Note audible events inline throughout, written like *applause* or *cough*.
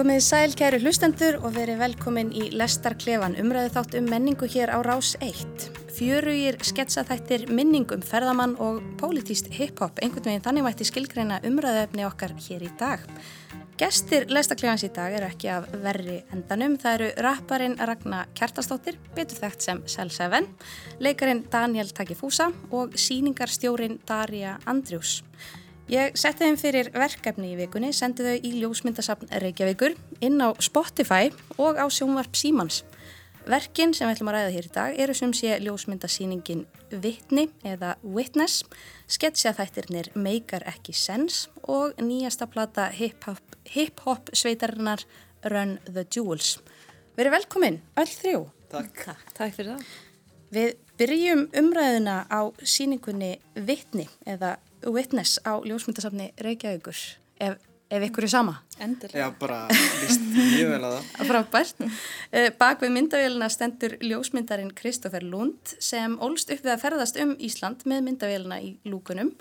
Komið sæl kæru hlustendur og verið velkomin í Lestarklefan umræðu þátt um menningu hér á Rás 1. Fjörugir sketsaþættir minningum ferðamann og pólitíst hip-hop, einhvern veginn þannig mætti skilgreina umræðuefni okkar hér í dag. Gestir Lestarklefans í dag eru ekki af verri endanum. Það eru rapparinn Ragnar Kjartastóttir, betur þekkt sem Sel7, leikarin Daniel Takifúsa og síningarstjórin Darja Andrjús. Ég setti þeim fyrir verkefni í vikunni, sendi þau í ljósmyndasafn Reykjavíkur inn á Spotify og á sjónvarp Símans. Verkin sem við ætlum að ræða hér í dag eru sem sé ljósmyndasýningin Vittni eða Witness, sketsjaþættirnir Meikar ekki sens og nýjasta plata hip-hop hip sveitarinnar Run the Jewels. Verið velkomin, öll þrjú. Takk. Takk, takk fyrir það. Við byrjum umræðuna á síningunni Vittni eða Witness á ljósmyndasafni Reykjavíkur ef, ef ykkur er sama Endilega. Já, bara vist mjög vel að það. *laughs* Frábært. Eh, bak við myndavélina stendur ljósmyndarin Kristófer Lund sem ólst upp við að ferðast um Ísland með myndavélina í lúkunum.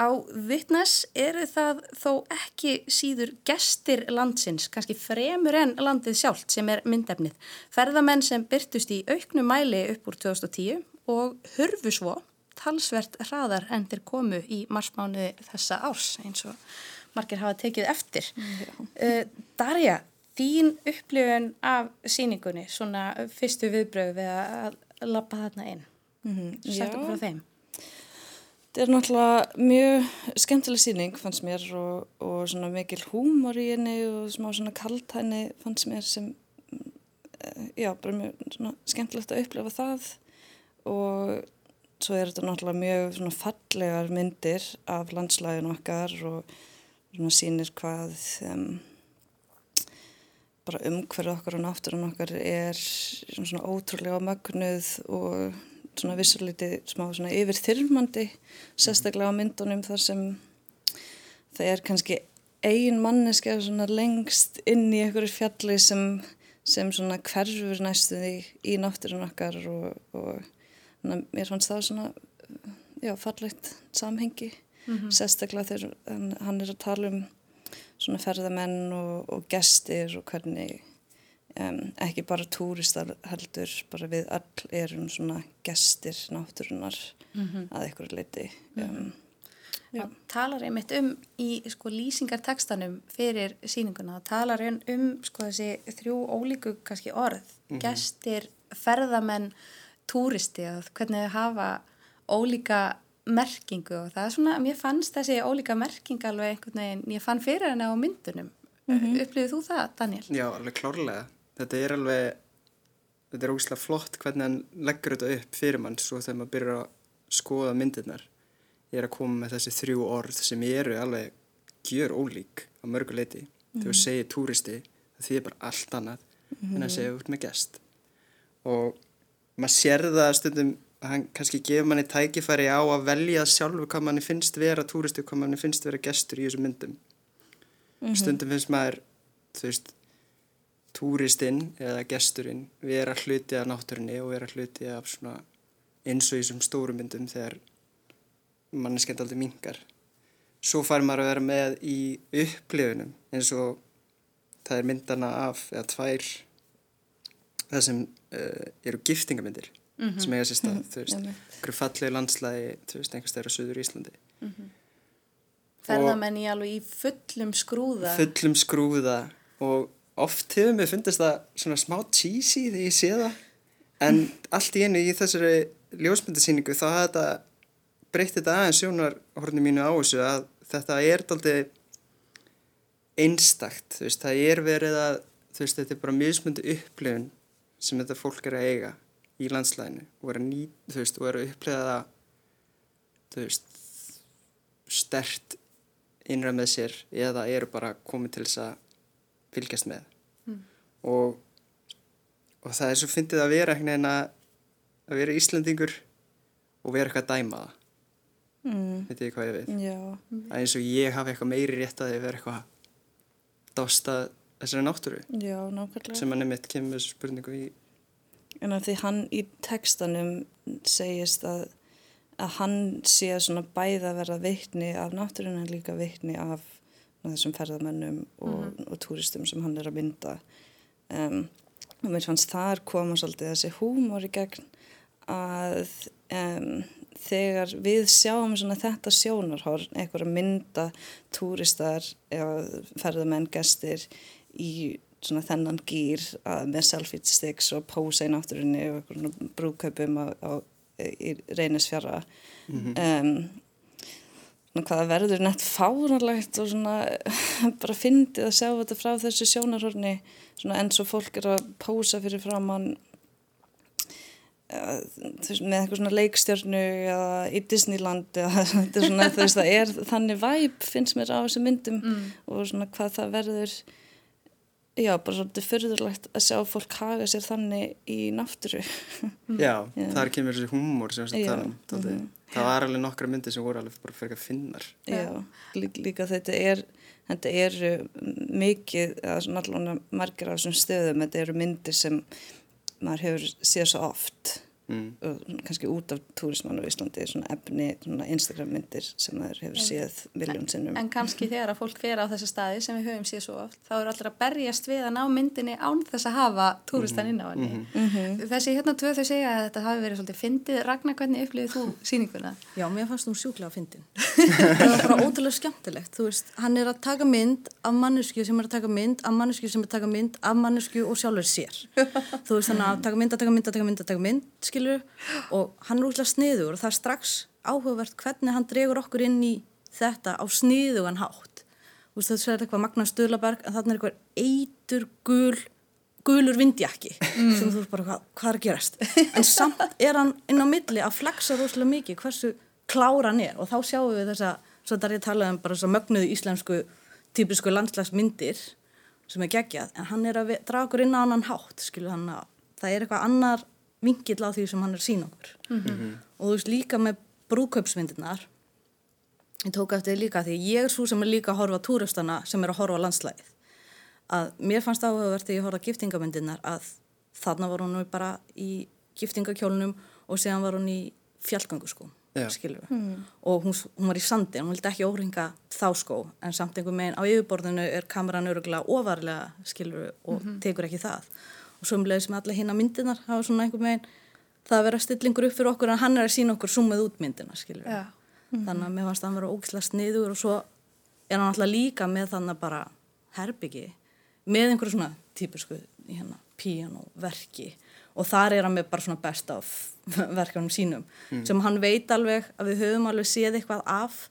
Á Witness eru það þó ekki síður gestir landsins, kannski fremur en landið sjálft sem er myndefnið. Ferðamenn sem byrtust í auknu mæli upp úr 2010 og hurfu svo talsvert hraðar en þeir komu í marsmánu þessa árs eins og margir hafa tekið eftir. Uh, Darja, þín upplifun af síningunni, svona fyrstu viðbröð við að lappa þarna inn. Mm -hmm. Sættu frá þeim. Þetta er náttúrulega mjög skemmtileg síning fannst mér og, og svona mikil húmor í henni og smá svona kalt henni fannst mér sem eh, já, bara mjög svona skemmtilegt að upplifa það og svo er þetta náttúrulega mjög fallegar myndir af landslægin okkar og sínir hvað um, bara umhverju okkar og náttúrun okkar er svona ótrúlega magnuð og svona vissulítið smá svona yfir þyrmandi sérstaklega á myndunum þar sem það er kannski ein manneska svona lengst inn í einhverju fjalli sem, sem hverfur næstuði í náttúrun okkar og, og Þannig að mér fannst það svona, já, fallegt samhengi, mm -hmm. sérstaklega þegar hann er að tala um svona ferðamenn og, og gestir og hvernig um, ekki bara túristar heldur, bara við all erum svona gestir náttúrunar mm -hmm. að einhverju leiti. Um, það talar einmitt um í sko lýsingartekstanum fyrir síninguna, talar um sko þessi þrjú ólíku kannski orð, mm -hmm. gestir, ferðamenn, túristi og hvernig þau hafa ólíka merkingu og það er svona, mér fannst þessi ólíka merking alveg einhvern veginn, ég fann fyrir henni á myndunum. Mm -hmm. Upplifið þú það, Daniel? Já, alveg klárlega. Þetta er alveg, þetta er ógislega flott hvernig hann leggur þetta upp fyrir mann svo þegar maður byrjar að skoða myndirnar. Ég er að koma með þessi þrjú orð sem eru alveg gjör ólík á mörguleiti. Mm -hmm. Þegar þú segir túristi, það þýðir bara allt annað mm -hmm. en að segja út með gest. Og maður sér það stundum að hann kannski gefur manni tækifæri á að velja sjálfu hvað manni finnst vera túristu, hvað manni finnst vera gestur í þessum myndum mm -hmm. stundum finnst maður þú veist túristinn eða gesturinn vera hluti af náttúrunni og vera hluti af svona eins og í þessum stóru myndum þegar manni skemmt aldrei mingar svo fær maður að vera með í upplifunum eins og það er myndana af eða tvær það sem uh, eru giftingamindir mm -hmm. sem eiga sér stað, -hmm. þú veist einhverju fallegu landslægi, þú veist, einhvers þeirra söður Íslandi. Mm -hmm. Ferðamenn í alveg í fullum skrúða. Fullum skrúða. Og oft hefur mér fundist það svona smá cheesy þegar ég sé það. En allt í einu í þessari ljósmyndasýningu þá hafði þetta breytt þetta aðeins sjónarhorni mínu á þessu að þetta er aldrei einstakt, þú veist, það er verið að þú veist, þetta er bara mismundi upplifun sem þetta fólk er að eiga í landslæðinu og er að nýta, þú veist, og er að upplega það, þú veist, stert innræð með sér eða eru bara komið til þess að fylgjast með mm. og, og það er svo fyndið að vera hérna en að, vera Íslandingur og vera eitthvað að dæma það mm. veit ég hvað ég veit Já. að eins og ég hafi eitthvað meiri rétt að vera eitthvað dásta þessari náttúru Já, nákvæmlega. sem hann er mitt kemur þessu spurningu í En að því hann í tekstanum segist að, að hann sé svona bæða verða veitni af náttúrun en líka veitni af þessum ferðamennum og, mm -hmm. og túristum sem hann er að mynda um, og mér fannst þar koma svolítið þessi húmor í gegn að um, þegar við sjáum þetta sjónarhorn, að mynda túristar eða ferðamenn, gestir í svona þennan gýr með selfie sticks og pósa í náttúrunni og brúköpum á, á, í reynisfjara mm -hmm. um, hvaða verður nett fáralegt og svona *laughs* bara fyndið að sjá þetta frá þessu sjónarhorni eins og fólk er að pósa fyrir framann með eitthvað svona leikstjörnu eða í Disneyland eða *laughs* þetta er svona veist, það er þannig væp finnst mér á þessu myndum mm. og svona hvað það verður já bara svolítið förðurlegt að sjá fólk haga sér þannig í náttúru. Já, já. þar kemur þessi húmor sem við talum mm. -hmm. það var alveg nokkra myndi sem voru alveg bara fyrir að finnar. Já, líka, líka þetta er þetta eru mikið eða svona allavega margir af þessum stöðum þetta eru myndir sem maður hefur séð svo oft Mm. kannski út af túrismann á Íslandi svona efni, svona Instagram myndir sem maður hefur séð miljón sinnum. En kannski *laughs* þegar að fólk fer á þessa staði sem við höfum séð svo oft, þá eru allir að berjast við að ná myndinni án þess að hafa túristan inn á henni. Mm -hmm. þessi hérna tvö þau segja að þetta hafi verið svolítið fyndið, Ragnar hvernig upplifið þú síninguna? Já, mér fannst þú sjúklega fyndin. *laughs* Það var bara ótrúlega skemmtilegt. Þú veist, hann er að taka mynd af mannesku sem er að taka mynd af mannesku sem er að taka mynd af mannesku og sjálfur sér. *laughs* Þú veist, þannig að taka mynd, að taka mynd, að taka mynd, að taka mynd skilur og hann er útlægt sniður og það er strax áhugavert hvernig hann dregur okkur inn í þetta á sniðugan hátt þú veist þetta er eitthvað Magnar Sturlaberg en þarna er eitthvað eitur gul gulur vindjakki mm. sem þú veist bara hvað, hvað er að gerast en samt er hann inn á milli að flexa rosalega mikið hversu klára hann er og þá sjáum við þessa svo þetta er ég að tala um bara þessa mögnuðu íslensku típisku landslagsmyndir sem er geggjað en hann er að draga okkur inn á annan hátt skilu hann að það er eitthvað annar vingill á því sem hann er sín okkur mm -hmm. og þú veist líka með brúköpsmyndirnar ég tók eftir líka því ég er svo sem er líka að horfa túristana sem er að horfa landslægið að mér fannst áhugavert þegar ég horfa giftingamyndirnar að þarna var hún bara í giftingakjólunum og séðan var hún í fjallgangu sko mm. og hún, hún var í sandi hún vildi ekki óringa þá sko en samt einhver meginn á yfirborðinu er kameran öruglega ofarlega skilur og mm -hmm. tekur ekki það og sömulegis með alla hinn að myndinar hafa svona einhver megin það að vera stillingur upp fyrir okkur en hann er að sína okkur sumið út myndina skilur við mm -hmm. þannig að mér fannst að vera ógislega sniður og svo er hann alltaf líka með þannig að bara herbyggi með einhverju svona típisku hérna, píanoverki og þar er hann með bara svona best af *laughs* verkanum sínum mm. sem hann veit alveg að við höfum alveg séð eitthvað af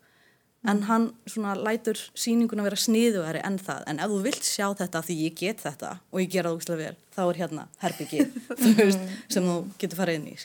en hann svona lætur síninguna vera sniðuðari en það. En ef þú vilt sjá þetta því ég get þetta og ég gera það úrslega vel þá er hérna herbyggið *laughs* sem þú getur farið inn í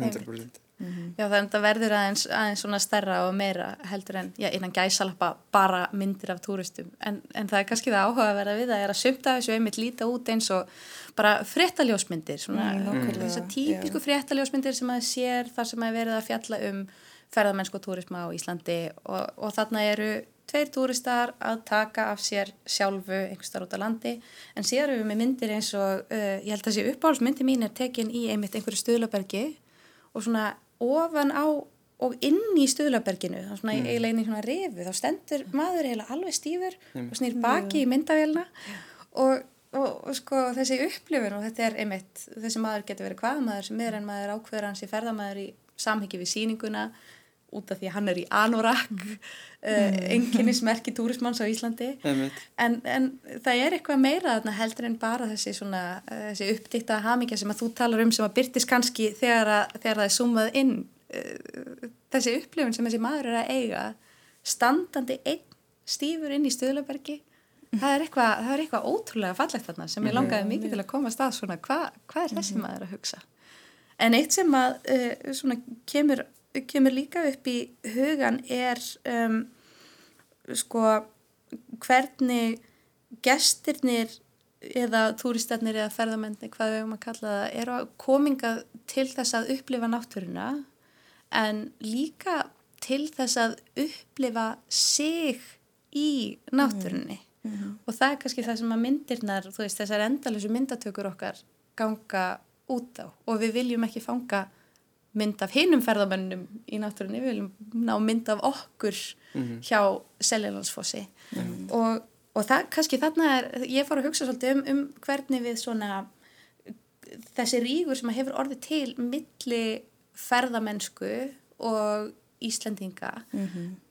100% Mm -hmm. Já þannig að það verður aðeins, aðeins svona stærra og meira heldur en já, innan gæsalappa bara myndir af túristum. En, en það er kannski það áhuga að vera við að er að sömta þessu einmitt líta út eins og bara fréttaljósmyndir svona mm, þessar típisku yeah. fréttaljósmyndir sem að sér þar sem að verða að fjalla um ferðamennsku og túrisma á Íslandi og, og þarna eru tveir túristar að taka af sér sjálfu einhverstar út á landi en síðan erum við með myndir eins og uh, ég held að þessi uppáhaldsmyndi mín er tekin í einmitt einhverju stuðlabergi og svona ofan á og inn í stuðlaberginu þá svona mm. eiginlega inn í svona rifu þá stendur maður eiginlega alveg stífur mm. og snýr baki í myndavélina og, og, og sko þessi upplifun og þetta er einmitt þessi maður getur verið hvað maður sem er en maður ákveður hans í ferðamæður í samhengi við síninguna út af því að hann er í anorak mm. uh, enginnismerki túrismanns á Íslandi. En, en það er eitthvað meira þarna heldur en bara þessi, svona, uh, þessi uppdikta hamingja sem að þú talar um sem að byrtist kannski þegar, að, þegar það er sumað inn uh, þessi upplifun sem þessi maður er að eiga standandi einn stífur inn í Stöðlabergi það er eitthvað, það er eitthvað ótrúlega fallegt þarna sem ég langaði mikið til að koma að svona hva, hvað er þessi mhm. maður að hugsa? En eitt sem að svona kemur kemur líka upp í hugan er um, sko hvernig gestirnir eða túristarnir eða ferðamenni hvað við höfum að kalla það eru að kominga til þess að upplifa náttúruna en líka til þess að upplifa sig í náttúrunni mm -hmm. og það er kannski það sem að myndirnar þú veist þessar endalösu myndatökur okkar ganga út á og við viljum ekki fanga mynd af hinum ferðamönnum í náttúrunni, við viljum ná mynd af okkur hjá Seljalandsfossi og, og það kannski þarna er, ég fór að hugsa svolítið um, um hvernig við svona þessi ríkur sem hefur orðið til milli ferðamennsku og Íslendinga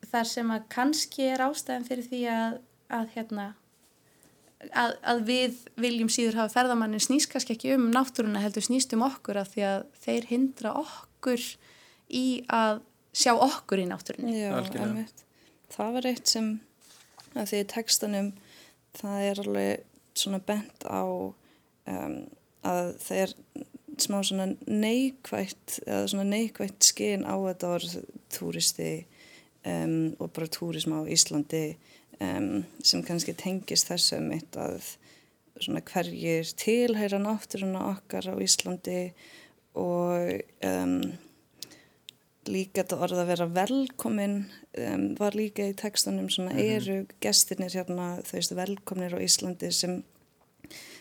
þar sem að kannski er ástæðan fyrir því að, að hérna að, að við viljum síður hafa ferðamannin snýst kannski ekki um náttúruna heldur snýst um okkur að því að þeir hindra okkur í að sjá okkur í náttúrunni. Já. Það var eitt sem að því í textanum það er alveg svona bent á um, að það er smá svona neikvægt eða svona neikvægt skinn á þetta orð túristi um, og bara túrisma á Íslandi um, sem kannski tengist þessu mitt að svona hverjir tilhæra náttúruna okkar á Íslandi og um, líka þetta orð að vera velkomin um, var líka í textanum svona eru gestirnir hérna þau veist velkomnir á Íslandi sem,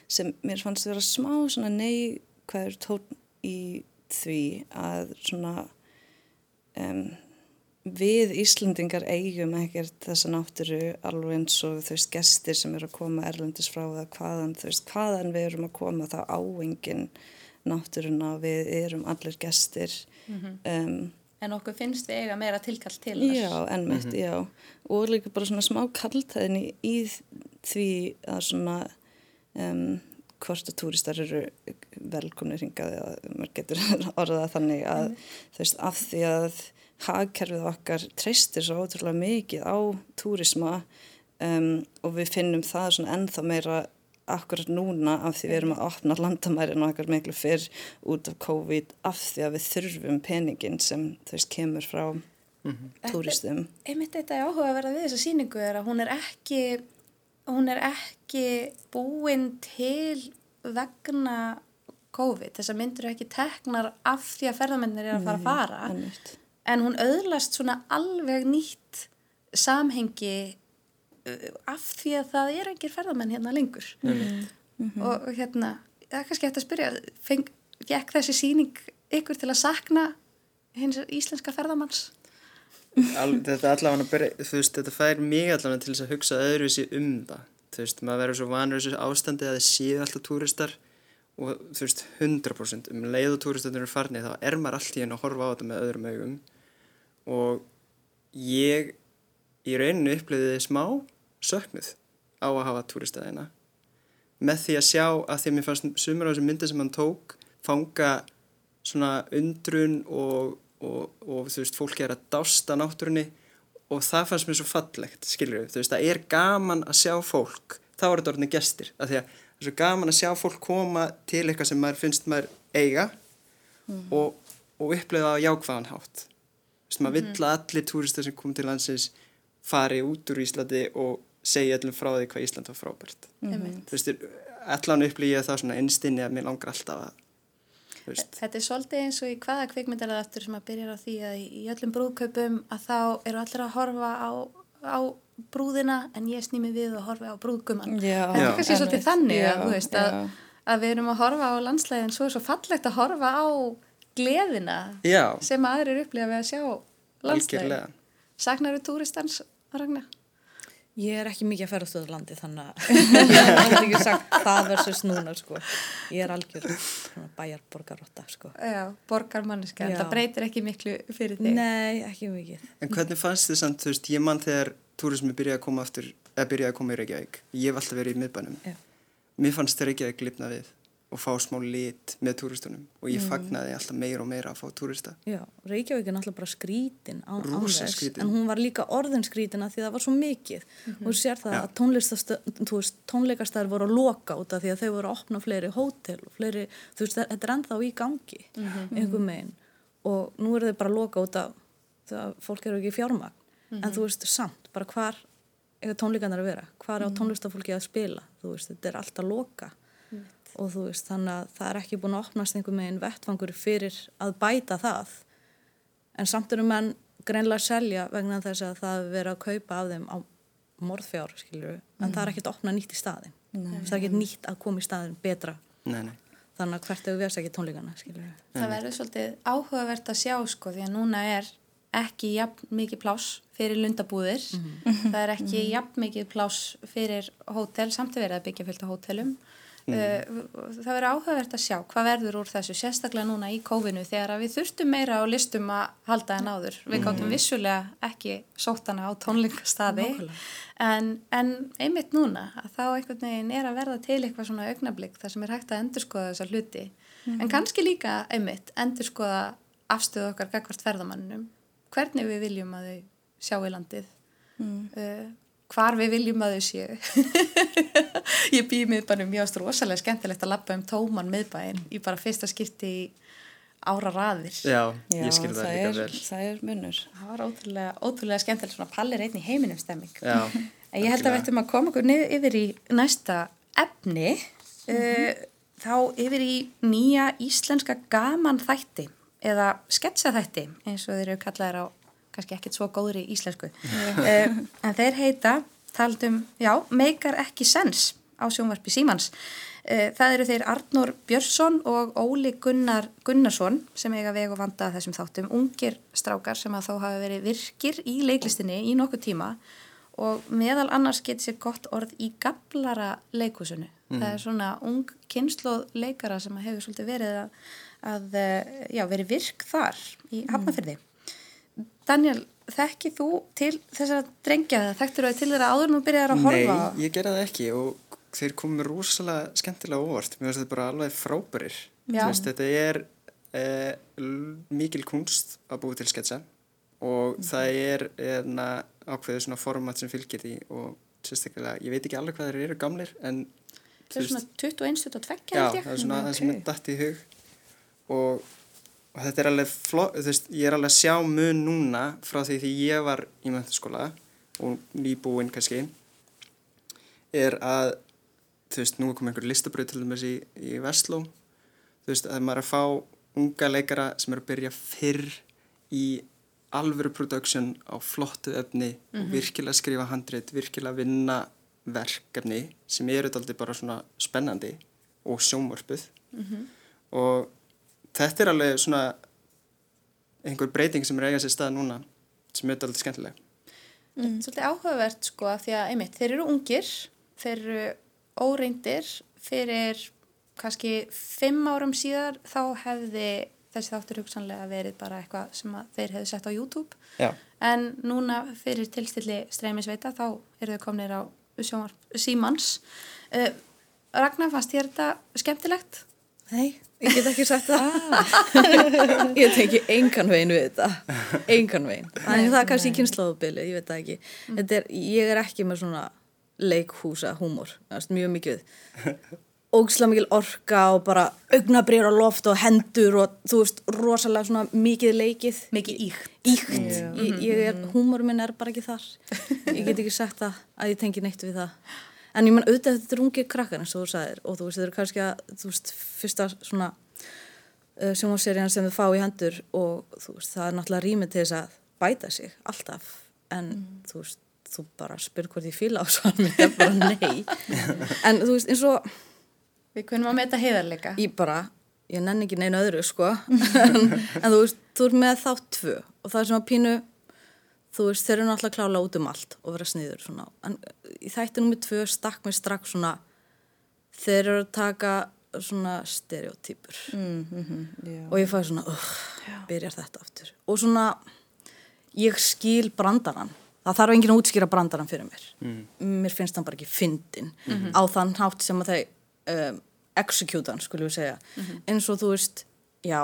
sem mér fannst vera smá svona neikvæður tón í því að svona um, við Íslandingar eigum ekkert þessa náttúru alveg eins og þú veist gestir sem eru að koma erlendis frá eða hvaðan þú veist hvaðan við erum að koma þá áengin náttúruna við erum allir gestir um, En okkur finnst við eiga meira tilkall til þess. Já, ennmitt, já. Og líka bara svona smá kaltæðin í, í því að svona um, hvort að túristar eru velkomnir hingað eða maður getur *laughs* orðað þannig að þú veist af því að hagkerfið okkar treystir svo ótrúlega mikið á túrisma um, og við finnum það svona ennþá meira akkurat núna af því við erum að opna landamærin okkar miklu fyrr út af COVID af því að við þurfum peningin sem veist kemur frá túristum. Einmitt þetta er áhugaverða við þessa síningu er að hún er ekki, hún er ekki búin til vegna COVID. Þessar myndir eru ekki teknar af því að ferðamennir eru að fara að fara. Einmitt. En hún auðlast svona alveg nýtt samhengi af því að það er engir ferðamenn hérna lengur. Og, og hérna, það er kannski eftir að spyrja, feng, gekk þessi síning ykkur til að sakna hins íslenska ferðamanns? Al, þetta allavega byrja, veist, þetta fær mig allavega til að hugsa öðruvísi um það þú veist, maður verður svo vanur þessu ástandi að það séu alltaf túristar og þú veist, 100% um leið og túristarnir eru farnið þá er maður alltaf hérna að horfa á þetta með öðrum augum og ég í rauninu upplöðiði smá söknuð á að hafa túristaðina með því að sjá að því að mér fannst sumur á þessum myndi sem hann tók fanga svona undrun og, og, og þú veist, fólki er að dásta náttúrunni og það fannst mér svo fallegt, skilur við, þú veist, það er gaman að sjá fólk, þá er þetta orðinni gestir, af því að það er svo gaman að sjá fólk koma til eitthvað sem maður finnst maður eiga og, og upplega á jákvæðan hátt. Þú veist, maður vill að allir túristar sem kom til landsins fari út úr Íslandi og segja öllum frá því hvað Ísland var frábært. Einmitt. Þú veist, allan upplýja það svona einstinni að mér langar alltaf að, þú veist, Þetta er svolítið eins og í hvaða kvikmynd er það aftur sem að byrja á því að í öllum brúðkaupum að þá eru allir að horfa á, á brúðina en ég snými við og horfi á brúðgumann. Já, Þetta er kannski svolítið einmitt. þannig að, Já, þú veist, að, að við erum að horfa á landslæðin svo er svo fallegt að horfa á gleðina já, sem aðrir upplifa við að sjá landslæðin. algjörlega. Saknaru túristans, Ragnar? Ég er ekki mikið að ferðast á landi þannig að *laughs* ég hef ekki sagt það versus núna sko. Ég er algjör svona bæjarborgarotta sko. Já, borgarmanniska, en það breytir ekki miklu fyrir þig. Nei, ekki mikið. En hvernig fannst þið samt, þú veist, ég mann þegar túrismi byrjaði að koma aftur, eða byrjaði að koma í Reykjavík. Ég hef alltaf verið í miðbænum. Já. Mér fannst Reykjavík lifna við og fá smá lit með túristunum. Og ég fagnaði alltaf meira og meira að fá túrista. Já, Reykjavík er náttúrulega bara skrítin á, Rosa skrítin. en hún var líka orðin skrítin að því það var svo mikið. Og þú sér það að tónlistastöð, þú veist, tónleikastæðir voru að loka út af því að þau voru að opna fleiri hótel og fleiri, þú veist, þetta er ennþá í gangi einhver megin og nú eru þau bara að loka út af því að fólk eru ekki í fjármagn. En þú veist, samt, bara hvar eiga tónleikarnir að vera, hvar á tónlistafólki að spila, þú veist, þetta er allt að loka og þú veist, þannig að það er ekki búin að opnast einhver megin vettfangur fyrir að bæta það. En samt eru menn greinlega að selja vegna þess að það er verið að kaupa af þeim á morðfjár, skilur en það er ekkert að opna nýtt í staðin það er ekkert nýtt að koma í staðin betra. Nei, nei. þannig að hvert hefur við að segja tónleikana skilur. Það verður svolítið áhugavert að sjá sko því að núna er ekki jafn mikið pláss fyrir lundabúðir. Það er ekki jafn mikið pláss fyrir hótel. Samt að vera að byggja fylgta hótelum. Uh, það verður áhugavert að sjá hvað verður úr þessu sérstaklega núna í kófinu þegar að við þurftum meira á listum að halda en áður. Við gáttum vissulega ekki sótana á tónleikastadi en, en einmitt núna að þá einhvern veginn er að verða til eitthvað svona augnablík þar sem er hægt að endurskoða þessa hluti. En kannski líka einmitt endurskoða afstöðu okkar gagvart ferðamannunum hvernig við viljum að þau sjá í landið uh, hvar við viljum að þau séu *laughs* ég býð miðbænum mjög rosalega skemmtilegt að lappa um tóman miðbæin í bara fyrsta skipti í ára raðir Já, Já, ég skil það líka er, vel. það er munur. það var ótrúlega, ótrúlega skemmtilegt svona pallir einn í heiminum stemming Já, En ég held að við ættum að koma okkur niður yfir í næsta efni, uh, þá yfir í nýja íslenska gaman þætti eða sketsa þætti eins og þeir eru kallaðir á kannski ekkert svo góðri íslensku. Uh, en þeir heita, taldum, já, meikar ekki sens á sjónvarpi Símans. Uh, það eru þeir Arnór Björnsson og Óli Gunnar Gunnarsson sem eiga veg og vanda þessum þáttum, ungir strákar sem að þó hafa verið virkir í leiklistinni í nokkuð tíma og meðal annars getur sér gott orð í gablara leikusinu. Það er svona ung kynnslóð leikara sem hefur svolítið verið að, að eh, já, verið virk þar í Hafnafyrði. Daniel, þekkið þú til þessara drengja það? Þekktur þau til þeirra áður nú byrjaðar að horfa? Nei, ég gerði það ekki og þeir komu rosalega skemmtilega óvart. Mér finnst þetta bara alveg frábærir. Þú þetta er l- mikil kunst að búi til sketsa og það er eðna, ákveðið svona format sem fylgir því og sérstaklega, ég veit ekki alveg hvað þeir eru gamlir en Það er svona 21, 22 Já, það er svona það sem er dætt í hug og, og þetta er alveg flott, þú veist, ég er alveg að sjá mun núna frá því því ég var í mentaskóla og nýbúinn kannski er að, þú veist, nú er komið einhver listabröð til dæmis í, í Vestló. Þú veist, að maður er að fá unga leikara sem eru að byrja fyrr í alvöru production á flottu efni og virkilega skrifa handrit, virkilega vinna verkefni sem eru þetta bara svona spennandi og sjónvarpuð og þetta er alveg svona einhver breyting sem er að eiga sér stað núna sem er alltaf skemmtileg Mm. Svolítið áhugavert sko af því að einmitt, þeir eru ungir, þeir eru óreindir fyrir kannski fimm árum síðar þá hefði þessi þáttur hugsanlega verið bara eitthvað sem að þeir hefði sett á YouTube Já, en núna fyrir tilstilli streymisveita þá eru þau komnir á sjónvarp Símans. Uh, Ragnar, fannst þér þetta skemmtilegt? Nei, ég get ekki sagt það. *laughs* ég tenki engan veginn við þetta. Engan veginn. Þannig það er kannski kynnslóðubili, ég veit það ekki. Þetta er, ég er ekki með svona leikhúsa húmor, mjög mikið. *laughs* Ógislega mikil orka og bara augnabrýr á loft og hendur og þú veist, rosalega svona mikið leikið. Mikið íkt. Íkt. Ég, ég er, húmor minn er bara ekki þar. Ég get *laughs* ekki sagt það að ég tengi neitt við það. En ég menn auðvitað þetta er ungir krakkar eins og þú sagðir og þú veist, þetta er kannski að, þú veist, fyrsta svona uh, sjónvarserían sem þau fá í hendur og þú veist, það er náttúrulega rýmið til þess að bæta sig alltaf. En þú veist, þú bara spyr hvort ég fíla á svo hann er bara nei. En þú veist, eins og Við kunum að meta heiðarleika. ég bara, ég nenni ekki neina öðru sko. *laughs* En, þú veist, þú er með þátt tvö og það er svona pínu þú veist, þeir eru náttúrulega klála út um allt og vera sniður svona, en í þætti nummið tvö stakk mér strax svona þeir eru að taka svona stereotypur. Já. og ég fæði svona, uh, byrjar þetta aftur. Og svona ég skil brandarann. Það þarf enginn að útskýra brandarann fyrir mér. Mér finnst hann bara ekki fyndin á þann hátt sem að þeir um, execute hann, skulum við segja. Eins og þú veist, já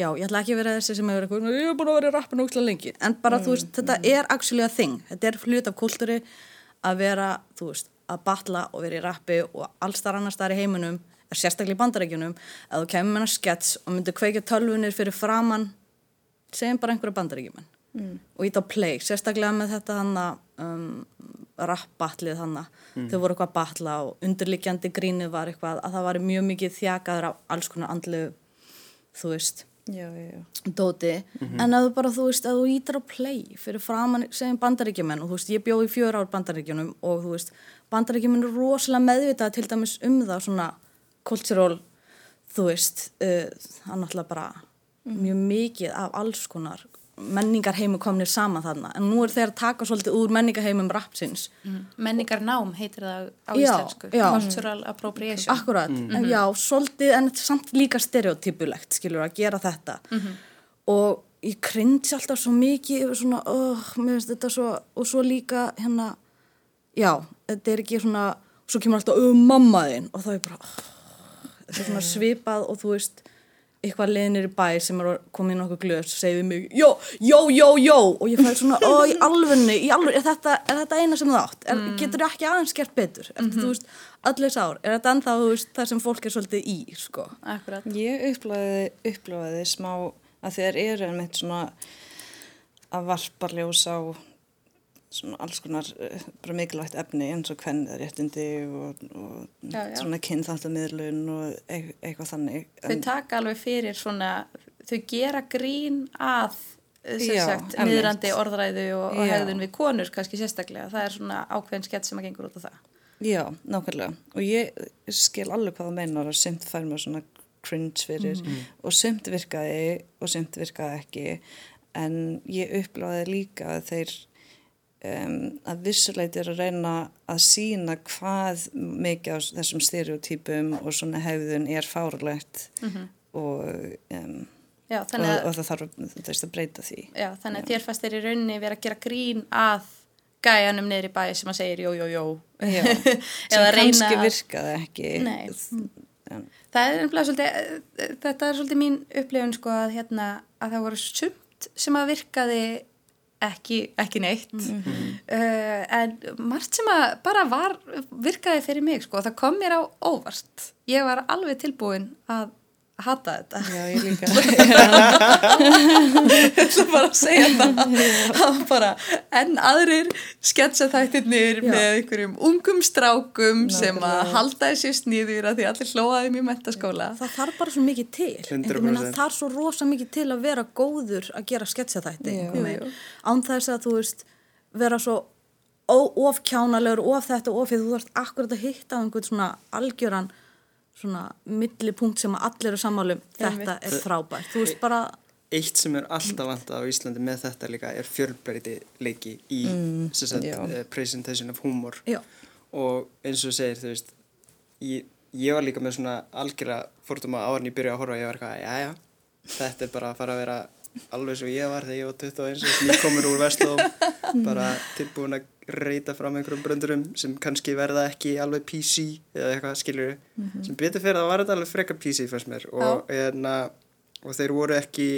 já, ég ætla ekki að vera þessi sem hefur eitthvað ég er búin að vera rappin ókslega lengi. En bara þú veist, þetta er actually a thing. Þetta er hlut af kultúri að vera, þú veist, að batla og vera í rappi og alls þar annars þar í heiminum er sérstaklega í bandarækjunum að þú kemur með hana skets og myndir kveikja tölvunir fyrir framann segjum bara einhverja bandaríkjumenn mm. og ít á play, sérstaklega með þetta hann um, rap-batlið hann þau voru eitthvað að batla og undirliggjandi grínið var eitthvað að það var mjög mikið þjakaður af alls konar andlu þú veist, Já, já, já. dóti. En að þú bara, þú veist, að þú ítir á play fyrir framann, segjum bandaríkjumenn og þú veist, ég bjó í fjör ár bandaríkjunum og þú veist, bandaríkjumenn er rosalega meðvitað til dæmis um það svona cultural þú veist, uh, er náttúrulega bara mjög mikið af alls konar menningarheimu komnir saman þarna. En nú er þeir að taka svolítið úr menningarheimum rapsins. Menningarnám heitir það á Já, íslensku. já. Cultural appropriation. Akkurat, en já, svolítið en samt líka stereotypulegt, skilur, að gera þetta. Og ég kryndi alltaf svo mikið yfir svona, oh, mér finnst þetta svo og svo líka hérna já, þetta er ekki svona svo kemur alltaf, oh, mamma þinn og þá er bara, oh, þetta er svona svipað og þú veist, eitthvað leðinir í bæ sem er komið inn okkur glöðs og segið mig, jó, jó, jó, jó. Og ég fæði svona, ó, í í alvunni er þetta, er þetta eina sem þú átt? Er, getur þú ekki aðeins gert betur? Er þetta, þú veist, allir sár, er þetta ennþá veist, það sem fólk er svolítið í, sko? Akkurat. Ég upplöfaði, smá að þeir eru einmitt svona að varpa ljós á svona alls konar eh, bara mikilvægt efni eins og kvennaréttindi og, og Já, já. svona kynþáttamiðlun og eit- eitthvað þannig. Þau taka alveg fyrir svona, þau gera grín að einmitt. niðrandi orðræðu og, og hegðun við konur kannski sérstaklega. Það er svona ákveðin skett sem að gengur út á það. Já, nákvæmlega. Og ég skil alveg hvað það meinar að sumt fær mér svona cringe fyrir og sumt virkaði og sumt virkaði ekki en ég upplöfaði líka að þeir um, að vissuleiti er að reyna að sína hvað mikið á þessum stereotypum og svona hefðun er fárulegt og, um, Já, og, og það þarf að breyta því. já, þannig að þér fannst þér í rauninni vera að gera grín að gæjanum niður í bæ sem að segir jó, jó, jó. Já, *laughs* sem kannski að- virkaði ekki. Nei. En, Það er nefnilega svolítið, þetta er svolítið mín upplifun sko að hérna að það voru sumt sem að virkaði ekki, ekki neitt. Uh, en margt sem að bara var, virkaði fyrir mig sko það kom mér á óvart. Ég var alveg tilbúin að hata þetta. já, ég líka. *laughs* Ég ætla bara að segja það. Bara, en aðrir sketsa þættirnir Já. með einhverjum ungum strákum sem að halda þessi sníður að því allir hlóaðum í mentaskóla. það þarf bara svo mikið til 100%. Ég meina, það er svo rosa mikið til að vera góður að gera einhvern veginn. án þess að þú veist vera svo ó- of kjánalegur, of þetta, of því þú þarfst akkurat að hitta á einhvern svona algjöran svona millipunkt sem að allir eru sammálum þetta er frábært, þú veist bara Eitt sem er alltaf vantað á Íslandi með þetta líka er fjölbreyti leiki í mm, sagt, uh, presentation of humor. Já, og eins og segir, þú veist ég, ég var líka með svona algjörlega fórtum að árin ég byrja að horfa og ég var eitthvað, já já þetta er bara að fara að vera alveg svo ég var þegar ég var 21 og nýkomur úr Vestlóm bara tilbúin að reyta fram einhverjum bröndurum sem kannski verða ekki alveg PC eða eitthvað skilur sem betur fyrir það var þetta alveg frekar PC fannst mér. Og, hérna, og þeir voru ekki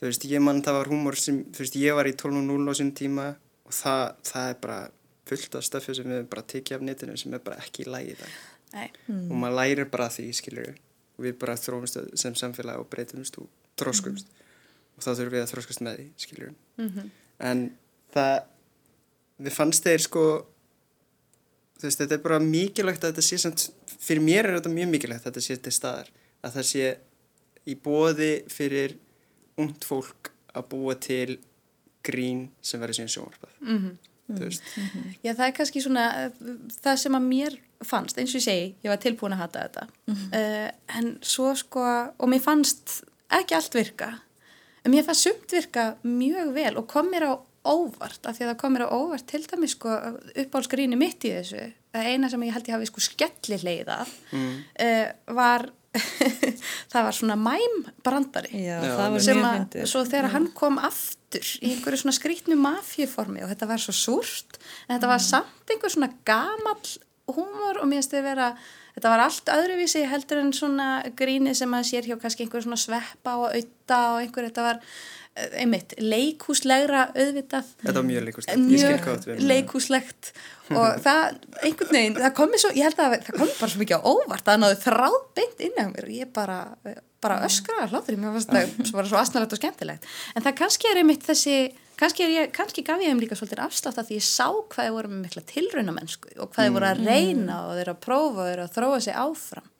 þú veist, ég mann það var húmor sem, þú veist, ég var í 12.0 á sín tíma og það, það er bara fullt af stöfju sem við bara tekið af netinu sem er bara ekki í lagi dag. Nei. og maður lærir bara því, skilur og við bara þróumst sem samfélag og breytumst og þróskumst og þá þurfum við að þróskast með því, skilur en það við fannst þeir sko þú veist, þetta er bara mikilvægt að þetta sé samt, fyrir mér er þetta mjög mikilvægt að þetta sé til staðar, að það sé í bóði fyrir ungt fólk að búa til grín sem verður síðan sjónvarpað. Þú veist, Já, það er kannski svona það sem að mér fannst, eins og ég segi, ég var tilbúin að hata þetta. uh, en svo sko, og mér fannst ekki allt virka, mér fannst sumt virka mjög vel og kom mér á óvart, af því að það kom mér á óvart til dæmis sko uppálsgríni mitt í þessu. Það eina sem ég held ég hafi sko skelli leiðað uh, var, *laughs* það var svona mæm brandari Já, Já, það var sem að svo þegar hann kom aftur í einhverju svona skrítnu mafíuformi og þetta var svo súrt en þetta var samt einhver svona gamall húmor og mér finnst þið vera þetta var allt öðruvísi heldur en svona gríni sem að sér hjá kannski einhver svona sveppa og auða og einhver þetta var eh, einmitt leikúslegra auðvitað. Þetta var mjög þú mjög leikúslegt og það, einhvern veginn, það komi svo ég held að það komi bara svo mikið á óvart að það náðu þráð beint inn á mér og ég bara bara öskraði hlátur, mér fannst það bara svo asnalegt og skemmtilegt, en það kannski er einmitt þessi, kannski, ég, kannski gaf ég þeim líka svolítið afslátt að því ég sá hvað þið voru með mikla tilraunamennsku og hvað þið voru að reyna og þeir eru að prófa og þeir eru að þróa sig áfram.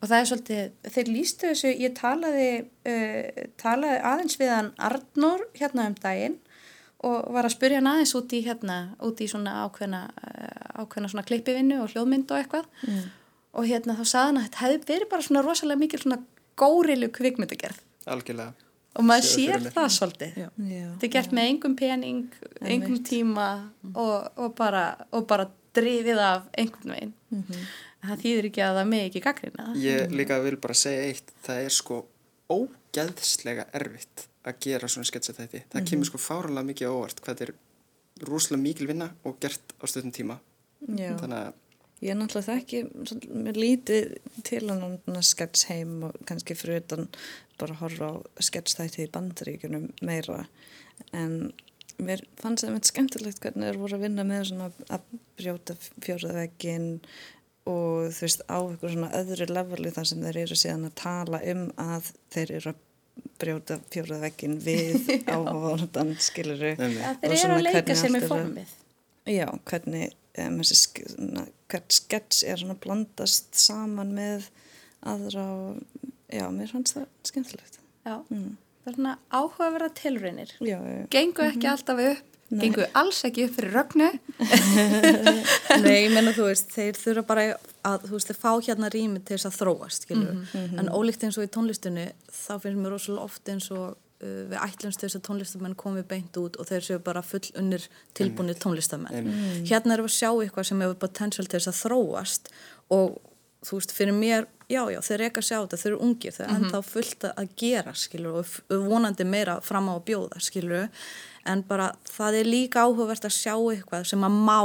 Og það er svolítið, þeir lístu þessu ég talaði, uh, talaði aðeins við hann Arnór hérna um daginn og var að spyrja hann aðeins út í hérna, út í svona ákveðna, uh, ákveðna svona klippivinnu og hljóðmynd og eitthvað. Og hérna þá saði hann að þetta hefði verið bara svona rosalega mikil svona górilu kvikmyndagerð algjörlega og maður sér mér. það svolítið Já. Já. þetta er gert með engum pening engum tíma og, og, bara, og bara drifið af einhvern veginn en það þýðir ekki að það með ekki gaggrina Ég líka vil bara segja eitt, það er sko ógeðslega erfitt að gera svona sketsa þetta. Það Mhm. kemur sko fáranlega mikið á óvart hvað þetta er rosalega mikil vinna og gert á stöðum tíma. Já. Þannig að Ég er náttúrulega þekki svona- mér lítið til hann skets heim og kannski fyrir utan bara að horfa á sketsþætti í bandaríkunum meira. En mér fannst það með skemmtilegt hvernig þeir voru að vinna með svona að brjóta fjóraðveginn og þú veist á eitthvað svona öðru leveli þar sem þeir eru síðan að tala um að þeir eru að brjóta fjóraðveginn við *laughs* áhórndan skiluru þeir eru svona að leika sér með að- formið. Já, hvernig um, þessi sk- svona, hvert skets er svona blandast saman með aðra og já, mér fannst það skemmtilegt. já, Mm. það er svona áhugaverða já, gengu ekki alltaf upp gengu alls ekki upp fyrir rögnu. *laughs* Nei, ég menna þú veist, þeir þurfa bara að, þú veist, þeir fá hérna rými til þess að þróast, skilur. En ólíkt eins og í tónlistunni, þá finnst mér rosalega oft eins og við ætlumst þess að tónlistamenn komi beint út og þeir séu bara full unnir tilbúinir tónlistamenn. Einmitt. Hérna erum við að sjá eitthvað sem hefur potential til þess að þróast og þú veist, fyrir mér, já, já, þeir ekki að sjá þetta, þeir eru ungir, þeir eru ennþá fullt að gera, skilur, og vonandi meira fram á að bjóða, skilur, en bara það er líka áhugavert að sjá eitthvað sem að má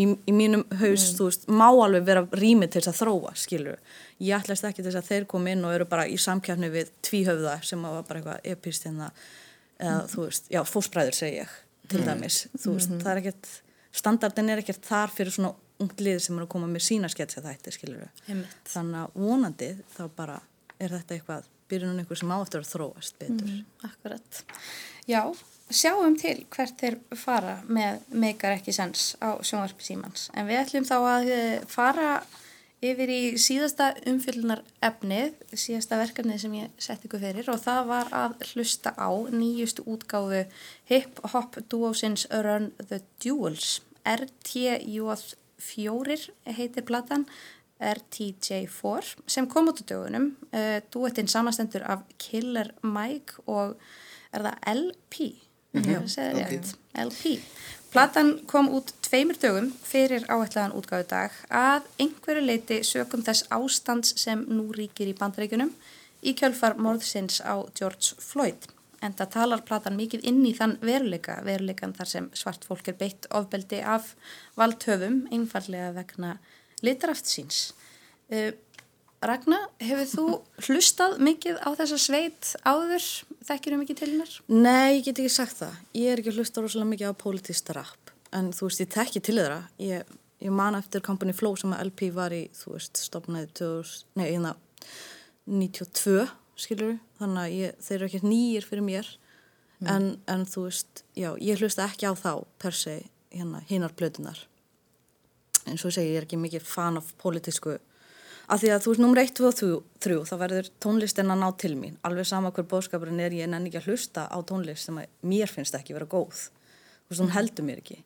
í, í mínum haus, þú veist, má alveg vera rými til þess að þróa, skilur. Ég ætlaðist ekki til þess að þeir kom inn og eru bara í samkjafni við tvíhöfða sem var bara eitthvað epist hérna, eða þú veist, já, fósbræður segi ég, til dæmis, þú veist, það er ekkert, standardin er ekkert þar fyrir svona ungt lið sem eru að koma með sína sketsa þætti, skilur. Þannig að vonandi þá bara er þetta eitthvað, byrjunum einhver sem áttur að þróast betur. Akkurat. Já, sjáum til hvert þeir fara með meikar ekki sens á sjónvarpi símans. En við ætlum þá að eh, fara yfir í síðasta umfyllunar efnið, síðasta verkefnið sem ég sett ykkur fyrir og það var að hlusta á nýjustu útgáfu hip-hop duosins Run the Jewels. RTJ4 heitir platan, RTJ4 sem kom út á dögunum. Uh, duettinn samastendur af Killer Mike og er það LP? Segði LP. Platan kom út tveimur dögum fyrir áætlaðan útgáðu dag að einhverju leiti sökum þess ástands sem nú ríkir í bandaríkunum í kjölfar morðsins á George Floyd. En það talar platan mikið inn í þann veruleika, veruleikan þar sem svart fólk er beitt ofbeldi af valdhöfum einfallega vegna litaraft síns. Uh, Ragna, hefur þú hlustað mikið á þessa sveit áður? Þekkir þú mikið til hennar? Nei, ég get ekki sagt það. Ég er ekki að hlusta rosalega mikið á politista rap. En þú veist, ég tekki til þeirra. Ég, ég man eftir Company Flow sem að LP var í, þú veist, stopnaði 2000, nei, hérna 92, skilur við. Þannig að ég, þeir eru ekkert nýjir fyrir mér. En, en þú veist, já, ég hlusta ekki á þá per se, hérna, hinnar blöðunar. En svo segi ég er ekki mikið fan af politísku að því að þú veist, nummer 1, 2 og 3 þá verður tónlistin að ná til mín. Alveg sama hver bóðskapurinn er, ég nenni ekki að hlusta á tónlist sem að mér finnst ekki vera góð. Þú veist, hún heldur mér ekki.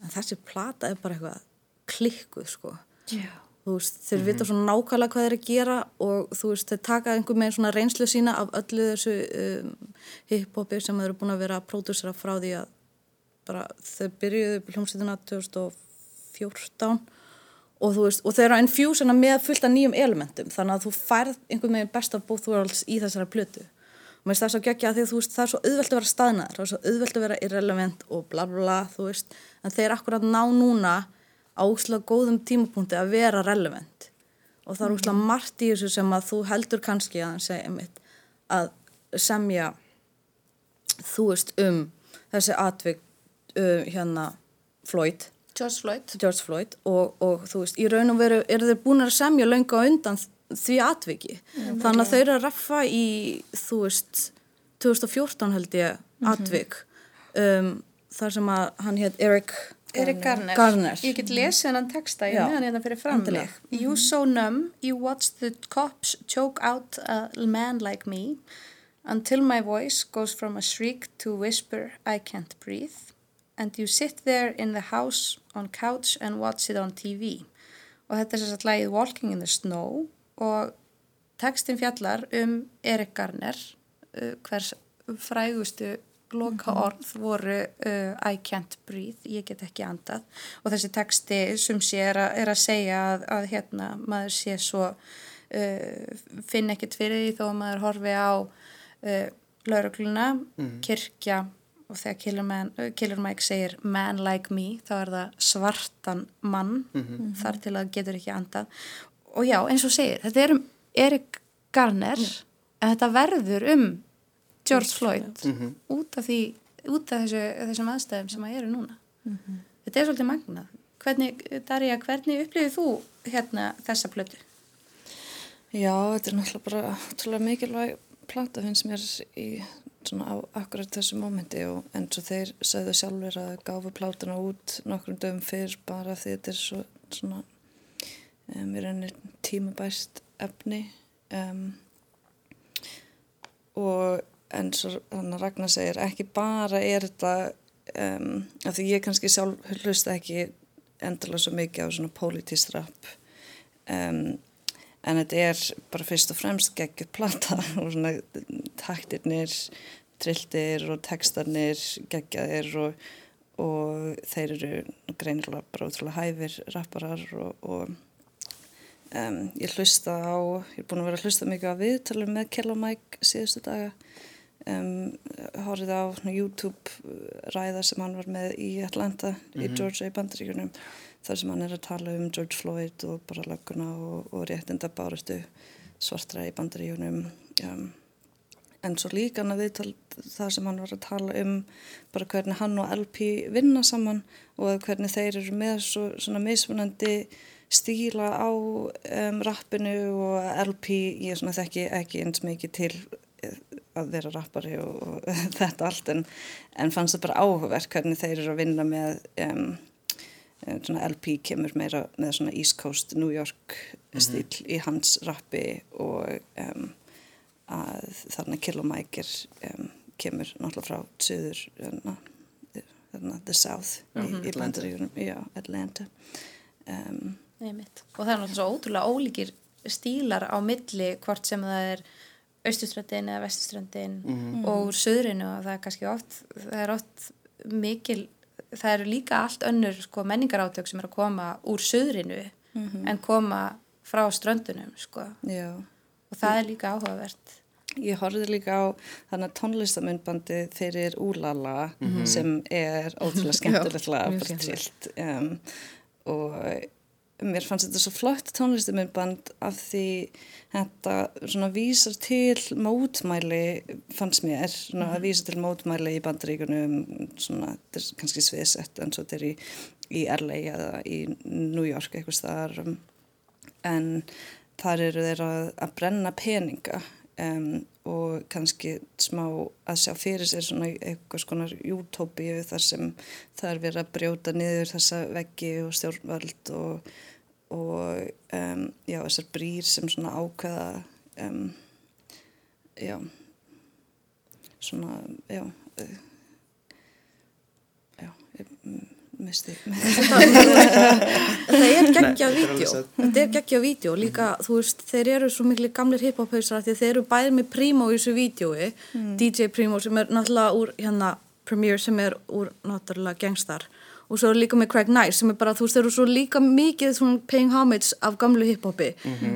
En þessi plata er bara eitthvað klikkuð, sko. Já. þú veist, þeir vita svona nákvæmlega hvað þeir að gera og þú veist, þeir taka einhver með svona reynslu sína af öllu þessu um, hip-hopi sem þeir eru búin að vera pródúsera frá því að bara þau byrjuðu hljómsveitina 2014 og þú veist, og þau eru að infusena með fullt af nýjum elementum, þannig að þú færð einhvern veginn best of both worlds í þessara plötu. Og mér finnst það svo geggja að því að þú veist, það er svo auðvelt að vera staðnaður, það er svo auðvelt að vera irrelevant og bla bla bla, þú veist. En þeir akkurat ná núna á úslega góðum tímapunkti að vera relevant. Og það er úslega margt í þessu sem að þú heldur kannski að hann segja einmitt að semja þú veist um þessi atvik uh, hérna Floyd George Floyd. George Floyd og, og þú veist, í raun og veru eru þeir búin að semja löngu á undan því atviki. Þannig að þau eru að raffa í, þú veist, 2014 held ég, atvik. Um, þar sem að hann hétt Eric Erik Garner. Garner. Ég get lesið hennan texta, ég Já, með hann hérna fyrir fram endilega. mig. You so numb, you watch the cops choke out a man like me until my voice goes from a shriek to whisper I can't breathe and you sit there in the house on couch and watch it on TV og þetta er að lagið Walking in the Snow og tekstin fjallar um Erik Garner uh, hvers frægustu loka orð voru uh, I can't breathe, ég get ekki andað. Og þessi teksti sem sé er að, er að segja að, að hérna maður sé svo uh, finn ekkert fyrir því þó að maður horfi á uh, laurugluna, kirkja og þegar Killer, Man, uh, Killer Mike segir man like me þá er það svartan mann. Þar til að getur ekki andað. Og já, eins og segir, þetta er um Erik Garner en þetta verður um George Floyd út af því út af þessu, þessum aðstæðum sem að eru núna. Þetta er svolítið magnað. Hvernig, Darja, hvernig upplifið þú hérna þessa plötu? Já, þetta er náttúrulega bara mikilvæg plata finnst mér í svona á akkurat þessu mómenti og eins og þeir sögðu sjálfur að gáfu plátuna út nokkrum dögum fyrr bara því þetta er svo, svona um, í rauninni tímabæst efni um, og eins og hann að Ragnar segir ekki bara er þetta um, af því ég kannski sjálf hlusta ekki endalega svo mikið á svona pólitísrapp um, en þetta er bara fyrst og fremst geggjur plata *laughs* og svona taktirnir, trilltir og textarnir geggjaðir og, og þeir eru greinilega bara útrúlega hæfir rapparar og, og um, ég hlusta á, ég er búin að vera að hlusta mikið á viðtalum með Kjell og Mike síðustu daga. Um, horfið á YouTube ræða sem hann var með í Atlanta í Georgia í bandaríkunum þar sem hann er að tala um George Floyd og bara lögguna og, og réttinda bárustu svartra í bandaríkunum um, en svo líka hann að viðtal það sem hann var að tala um bara hvernig hann og LP vinna saman og hvernig þeir eru með svo, svona mismunandi stíla á um, rappinu og LP ég þekki ekki eins mikið til eh, að vera rappari og, og *laughs* þetta allt en, en fannst það bara áhugverk hvernig þeir eru að vinna með um, svona LP kemur meira með svona East Coast New York stíl í hans rappi og um, að þarna er, um, kemur náttúrulega frá söður þarna, þarna The South í, í bandaríkunum, já, Atlanta um, Einmitt. Og það er náttúrulega svo ótrúlega ólíkir stílar á milli hvort sem það er austuströndin eða vestuströndin og úr söðrinu og það er kannski oft, það er oft mikil, það eru líka allt önnur sko, menningarátök sem er að koma úr söðrinu en koma frá ströndunum sko. og það er líka áhugavert. Ég horfði líka á þannig tónlistamundbandi fyrir Úlala sem er ótrúlega *laughs* skemmtilegt lag, bara trillt um, og mér fannst þetta svo flott tónlistamundband af því þetta svona vísar til mótmæli fannst mér, svona að vísa til mótmæli í bandaríkunum svona, þetta er kannski sviðsett en svo þetta er í, í LA eða í New York eitthvað staðar um, en þar eru þeir að, að brenna peninga um, og kannski smá að sjá fyrir sér svona eitthvað skonar jútópíu þar sem það er verið að brjóta niður þessa veggi og stjórnvöld og, og um, já, þessar brýr sem svona ákveða um, já svona, já já, mm, misti *laughs* *laughs* Það er er alveg vídeo. Þetta er geggjað vídeo. Líka, þú veist, þeir eru svo miklu gamlir hip-hop-hausar því þeir eru bæðið með Primo í þessu vídeoi. DJ Primo sem er náttúrulega úr hérna Premier sem er úr náttúrulega Gangstar. Og svo er líka með Craig Nice sem er bara, þú veist, þeir eru svo líka mikið svona paying homage af gamlu hip-hopi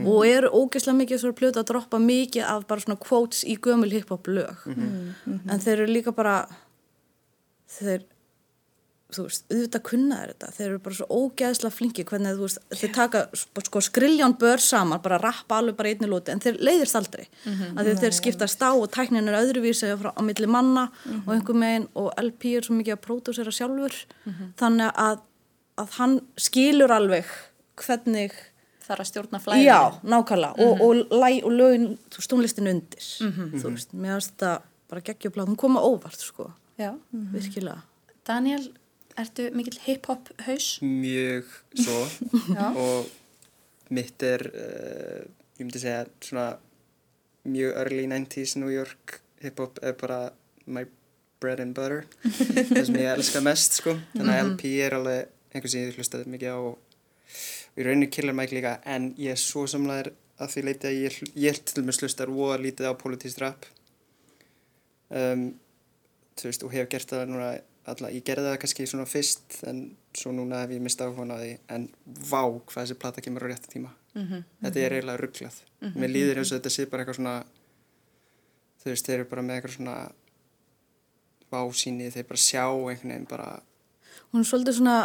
og eru ógeðslega mikið svona plötu að droppa mikið af bara svona quotes í gömul hip-hop lög. En þeir eru líka bara, þeir, þú veist, auðvitað kunna þeir þetta. Þeir eru bara svo ógeðslega flinki hvernig þú veist, þeir taka sko skrilján bör saman, bara rappa alveg bara í einni lúti en þeir leiðist aldrei, mm að þeir skiptast á og tæknin er öðruvísi frá, á milli manna og einhver megin og LP er svo mikið að pródúsera sjálfur. Þannig að, að hann skilur alveg hvernig Það er að stjórna flæðinu. já, nákvæmlega. Og, og, læ, og lögin, þú veist, tónlistin undir þú veist, mér finnst þetta bara geggjöfla, hún koma óvart sko, Já. virkilega. Daniel, ertu mikill hip-hop haus? Mjög svo *laughs* og mitt er, uh, ég myndi segja, svona mjög early 90s New York hip-hop er bara my bread and butter. *laughs* það sem ég elska mest, sko. Þannig að LP er alveg einhvers sem ég hlustaði mikið á og, í rauninni Killer Mike líka en ég er svo samlegaður að því leiti að ég, ég til dæmis hlustar voða lítið á politískt rap um, þú veist, og hef gert það núna alla, ég gerði það kannski svona fyrst en svo núna hef ég mistað áhuga á því. En vá hvað þessi plata kemur á rétta tíma. Þetta er eiginlega rugglað mér líður eins og þetta sé bara eitthvað svona þú veist, þeir eru bara með eitthvað svona vásýni, þeir bara sjá einhvern veginn bara Hún er svolítið svona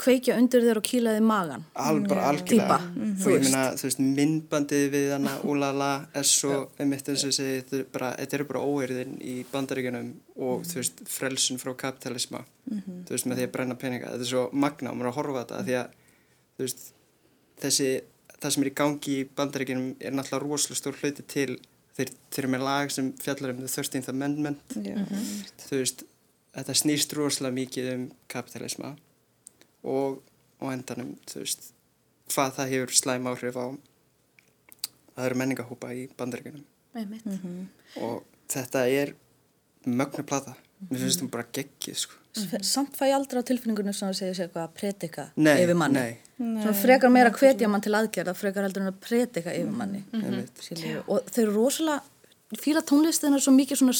kveikja undir þér og kýlaði magan. al, bara algjörlega. Þú og ég meina, þú veist, myndbandið við hana *laughs* úlala er svo einmitt eins og bara, þetta eru bara óeirðin í bandaríkjunum og þú veist, frelsun frá kapitalisma. Þú veist, með því að brenna peninga. Þetta er svo magna og maður er að horfa á þetta því að, þú veist, þessi það sem er í gangi í bandaríkjunum er náttúrulega rosalega stór hluti til þeir, þeir eru með lag sem fjallar um the 13th amendment. Já, þú veist, þetta snýst rosalega mikið um kapitalisma og á endanum, þú veist, hvað það hefur slæm áhrif á aðra menningahópa í bandaríkunum Einmitt. og þetta er mögnu plata, mér finnst það bara geggið, sko. Samt fæ ég aldrei á tilfinningunum sem að segja sér eitthvað að predika Nei, yfir manni. nei, Svona frekar meira að hvetja mann til aðgerða, frekar heldur en að predika yfir manni. einmitt. Skilju. Og þau eru rosalega, fíla tónlistin er svo mikið svona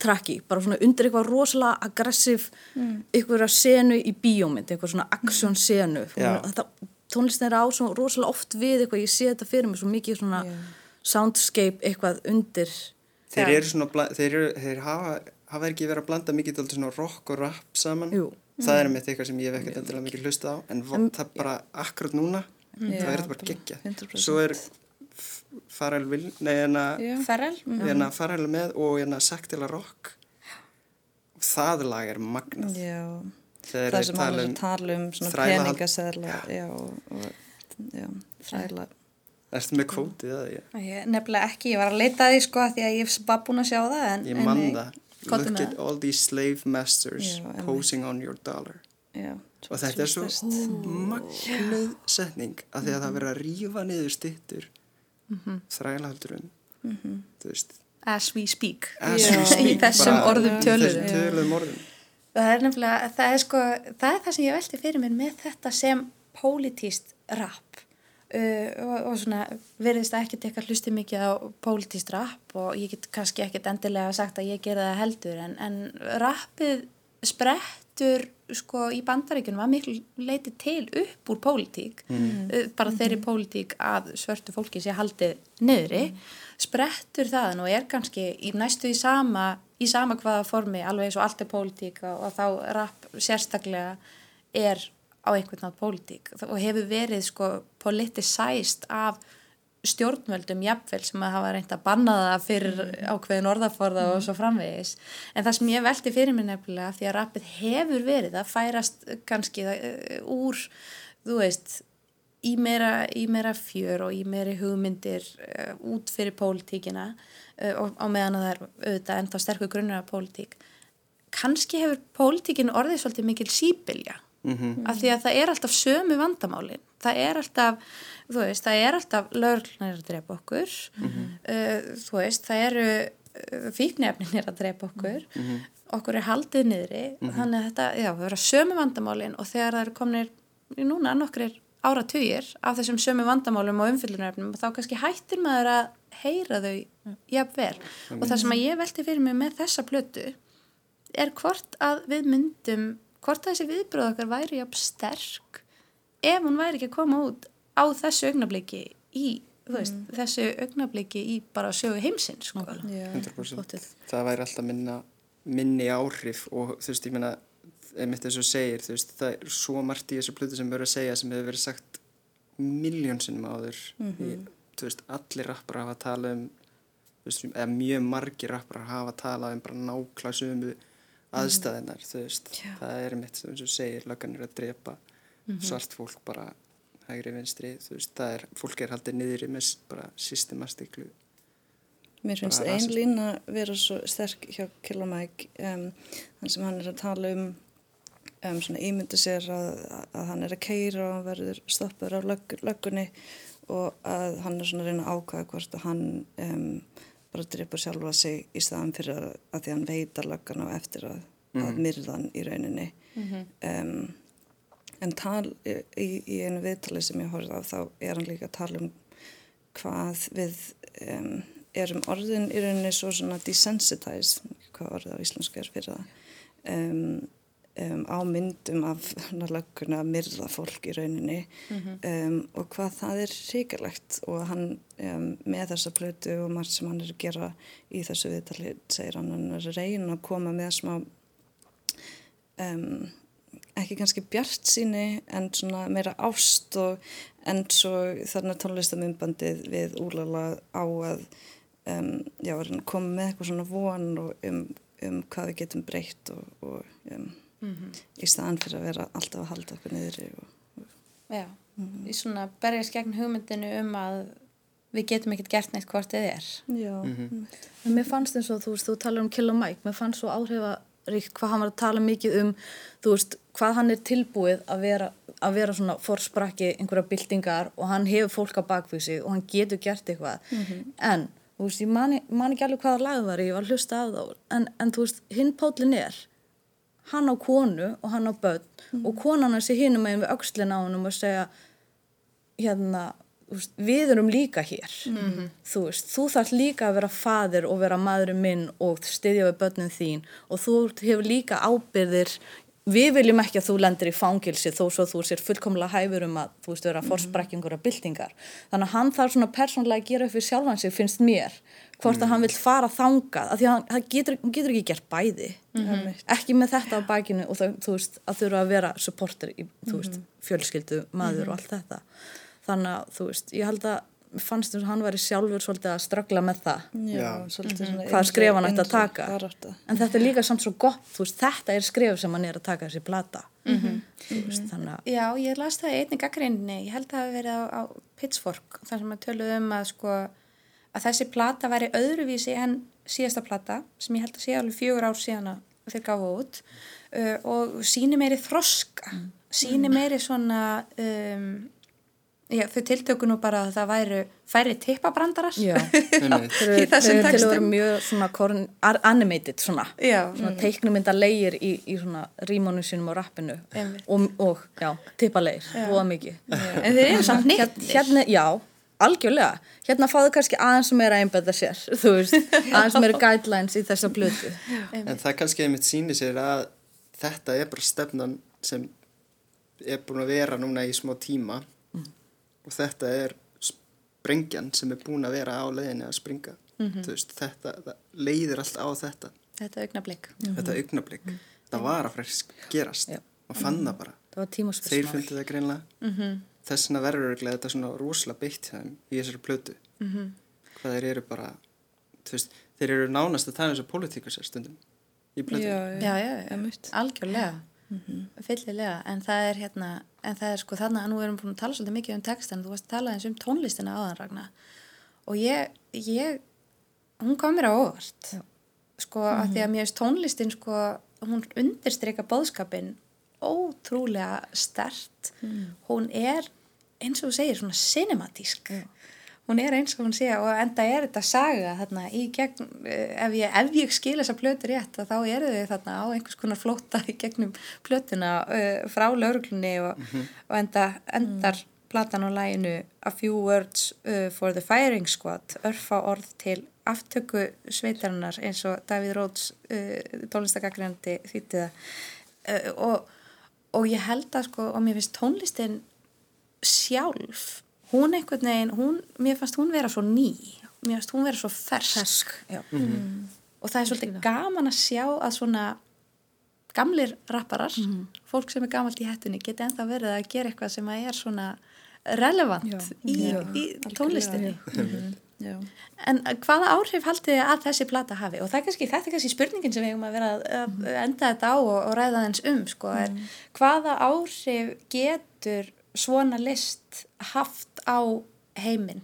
soundtracki, bara svona undir eitthvað rosalega aggressiv, eitthvað senu í bíómynd, eitthvað svona action senu. Þetta, tónlistin er á svo rosalega oft við eitthvað, ég sé þetta fyrir mig svo mikið svona soundscape eitthvað undir. Þeir eru svona, þeir, eru, þeir hafa, hafa ekki verið að blanda mikið dálítið svona rock og rap saman. Jú. Það er með eitthvað sem ég hef ekkert endilega mikið hlusta á, en, en það bara akkurat núna, það er þetta bara geggja. 100%. Svo er F- Pharrell Will, nei, hérna, hérna Pharrell er með og hérna Saktila Rock. Og það lag er magnað. já. Þegar það sem hann er um að tala um og já, þræla Ertu með kvótið það? Ég, nefnilega ekki, ég var að leita því sko að því að ég var búin að sjá það en, ég en man nei, það. Look at all these slave masters Já, posing on your dollar. já, Og þetta er svo magnuð setning að því að það verður að rífa niður stittur þrælahaldurum þú veist as we speak. As Já. we speak, í þessum bara orðum þessum töluðum orðum. Það er nefnilega, það er sko það er það sem ég velti fyrir mér með þetta sem pólitíst rap. Uh, og, og svona verðist það ekkert eitthvað hlusti mikið á pólitíst rap og ég get kannski ekkert endilega sagt að ég gera það heldur en, en rappið sprettur sko í bandaríkunum var miklu leiti til upp úr pólitík uh, bara þeirri pólitík að svörtu fólki sé haldið niðri. Sprettur þaðan og er kannski í næstu í sama, í sama hvaða formi alveg eins og allt er pólitík og, og þá rapp sérstaklega er á einhvern nátt pólitík. Og hefur verið sko politicized af stjórnvöldum jafnvel sem að hafa reynd að banna það fyrir ákveðin orðaforða og svo framvegis. En það sem ég velti fyrir mér nefnilega því að rappið hefur verið að færast kannski uh, úr þú veist í meira, í meira fjör og í meiri hugmyndir uh, út fyrir pólitíkina uh, og á meðan að það er auðvitað ennþá sterkur grunnur af pólitík. Kannski hefur pólitíkin orðið svolítið mikil sípilja Mhm. af því að það er alltaf sömu vandamálin. Það er alltaf, þú veist, það er alltaf lögurnar að drepa okkur. Uh, þú veist, það eru uh, fíknefninir að drepa okkur. Okkur er haldið niðri. Þannig að þetta, já, það vera sömu vandamálin og þegar það eru komnir í núna nokkrir áratugir af þessum sömu vandamálum og umfyllunarefnum þá kannski hættir maður að heyra þau jafnvel. Og það sem að ég velti fyrir mig með þessa plötu er hvort að við myndum hvort að þessi viðbröð okkar væri jafn sterk ef hún væri ekki að koma út á þessu augnabliki í, veist, þessu augnabliki í bara sögu heimsins, sko. já, 100% Pottþétt. það væri alltaf minna, minni áhrif og þú veist, ég meina einmitt þess að segir, þú veist, það er svo margt í þessu plötu sem verður að segja sem hefur verið sagt miljónsinnum áður. Í, þú veist, allir rappar hafa talað um þú veist, eða mjög margir rappar hafa talað um bara nákvæmlega sömu aðstæðinar, þú veist. Það er einmitt sem þú segir, löggan er að drepa svart fólk bara hægri vinstri, þú veist, það er fólk er haldið niður með s- bara systemastiklu Mér finnst Bara ein rasismi. lína vera svo sterk hjá Killa Mike um, þann sem hann er að tala um um, svona ímynda sér að, að hann er að keira og hann verður stoppur af lögg, löggunni og að hann er svona að reyna að ákvæða hvort að hann um, bara dripur sjálfa sig í staðan fyrir að, að því hann veit að löggan á eftir að, að myrða hann í rauninni. Um, en tal, í, í einu viðtali sem ég horfði á þá er hann líka að tala um hvað við um, erum orðin í rauninni svo svona desensitized, hvað orðið á íslensku er fyrir það. Um, um, á myndum af lögguna að myrða fólk í rauninni mm -hmm. og hvað það er ríkilegt og hann með þessa plötu og margt sem hann er að gera í þessu viðtali segir hann hann er að reyna að koma með smá um, ekki kannski bjart síni en svona meira ást og en svo þarna tónlistamindbandið við úrlala á að um, já, koma með eitthvað svona von um, um hvað við getum breytt og, og um, mm -hmm. í staðan fyrir að vera alltaf að halda okkur niður Já, mm -hmm. í svona berjast gegn hugmyndinu um að við getum ekkert gert neitt hvort þið er Já, mm -hmm. en mér fannst eins og þú veist, þú talar um Kill og Mike, mér fannst svo áhrifaríkt hvað hann var að tala mikið um þú veist, hvað hann er tilbúið að vera að vera svona forsprakki einhverja byltingar og hann hefur fólk á bakvísi og hann getur gert eitthvað mm -hmm. en, þú veist, ég man, man ekki alveg hvaða lag var ég var að hlusta af þá en, en þú veist, hinn pólinn er hann á konu og hann á börn mm og konan hans er hinum meginn við aukslinn á hann og segja hérna, veist, við erum líka hér. Mm þú veist, þú þarf líka að vera fadir og vera maðurinn minn og styðja við börnin þín og þú hefur líka ábyrðir við viljum ekki að þú lendir í fangilsi þó svo þú sér fullkomlega hæfur um að þú veist vera fórsprekkingur af byltingar þannig að hann þarf svona persónlega að gera upp fyrir sjálfan sig finnst mér hvort mm. að hann vil fara þangað af því að hann getur, getur ekki gert bæði mm -hmm. ekki með þetta á bækinu og það, þú veist að þurfa að vera supporter í veist, mhm. fjölskyldu maður -hmm. og allt þetta þannig að þú veist ég held að fannst þess að hann væri sjálfur svolítið að ströggla með það Já, mm -hmm. hvað skref hann ætti að taka barata. en þetta er líka samt svo gott veist, þetta er skref sem hann er að taka þessi plata mm -hmm. veist, þannig að Já, ég las það í einni gaggrinni ég held að það hefði verið á, á Pitchfork þar sem að töluðu um að, sko, að þessi plata væri öðruvísi en síðasta plata sem ég held að sé alveg fjögur ár síðan að þeir gafu út uh, og síni meiri þroska mm. síni meiri svona um Já, þau tiltöku nú bara að það væru færi tippabrandarar *laughs* í þessum textum. Þau eru mjög svona animated svona, svona teiknumynda leir í, í svona rímónu sínum og rappinu. Og, og já, tippaleir, hóða mikið. En þeir eru samt nýtt. Hérna, já, algjörlega. Hérna fáðu kannski aðeins meira einbæða sér, *laughs* þú veist, aðeins meira guidelines í þessa blötu. En það kannski einmitt sýnir sér að þetta er bara stefnan sem er búin að vera núna í smá tíma og þetta er sprengjan sem er búin að vera á leiðinni að springa. Mm -hmm. veist, þetta leiðir allt á þetta. Þetta augnablík mm -hmm. þetta augnablík, mm -hmm. það var að fræst gerast og fann það bara. Þeir fundið það greinlega mhm. þess vegna verður þetta svona rosalega beitt í þessari plötu. Mhm. hvað þeir eru bara veist, þeir eru nánast að tala eins og politíkasar stundum í plötu já, já, já, algjörlega mm -hmm. fyllilega, en það er hérna en það er sko þannig að nú erum við búin að tala svolítið mikið um textan, þú varst að tala eins um tónlistina áðan Ragnar og ég, ég hún kom mér á óvart Já. sko mm -hmm. að því að mér veist tónlistin sko hún undirstryka bóðskapin ótrúlega stert mm. hún er eins og þú segir svona cinematísk Já hún er eins og hún sé og enda er þetta saga þarna í gegn, eh, ef ég, ef ég skil þessa plötu rétt þá eru þau þarna á einhvers konar flóta í gegnum plötuna uh, frá lauruglunni og, mm -hmm. og enda, endar mm. platan á læginu A Few Words uh, for the Firing Squad örfa orð til aftöku sveitarinnar eins og Davíð Róðs uh, tónlistagagrindi þýttiða og, og ég held að sko og mér finnst tónlistin sjálf hún einhvern veginn, hún, mér fannst hún vera svo ný, mér fannst hún vera svo fersk, fersk. Mm. -hmm. og það er svolítið gaman að sjá að svona gamlir rapparar mm -hmm. fólk sem er gamalt í hættunni geti enþá verið að gera eitthvað sem að er svona relevant já, í, já, í tónlistinni. Mm -hmm. en hvaða áhrif haldið þið að þessi plata hafi? Og er kannski, þetta er kannski spurningin sem við hefum að vera að mhm. enda þetta á og, og ræða þens um sko, mhm. hvaða áhrif getur svona list haft á heiminn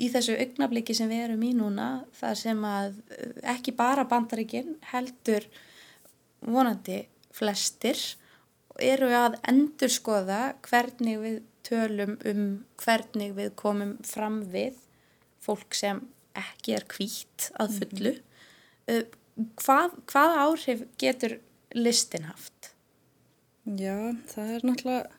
í þessu augnabliki sem við erum í núna þar sem að eh, ekki bara bandaríkinn heldur vonandi flestir eru að endur skoða hvernig við tölum um hvernig við komum fram við fólk sem ekki er kvítt að mhm. fullu mm hvað, hvað áhrif getur listin haft? Já, það er náttúrulega